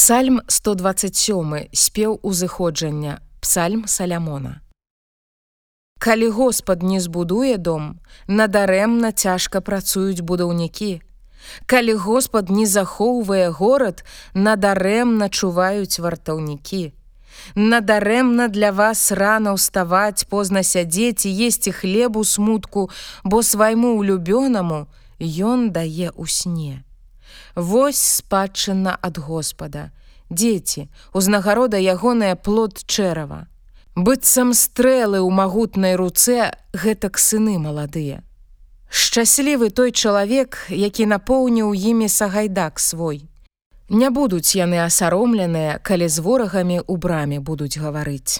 Псальм 127 спеў узыходжання Псальм салямона. Калі Господ не збудуе дом, надарэмна цяжка працуюць будаўнікі. Калі Господ не захоўвае горад, надарэмна чуваюць вартаўнікі. Надарэмна для вас рана ўставаць, позна сядзець і есці хлебу смутку, бо свайму улюбёнаму ён дае ў сне. Вось спадчына ад Господа. Дзеці, узнагарода ягоная плод чэрава. Быццам стрэлы ў магутнай руцэ гэтак сыны маладыя. Шчаслівы той чалавек, які напоўніў імі сагайдак свой. Не будуць яны асаромленыя, калі з ворагамі ў браме будуць гаварыць.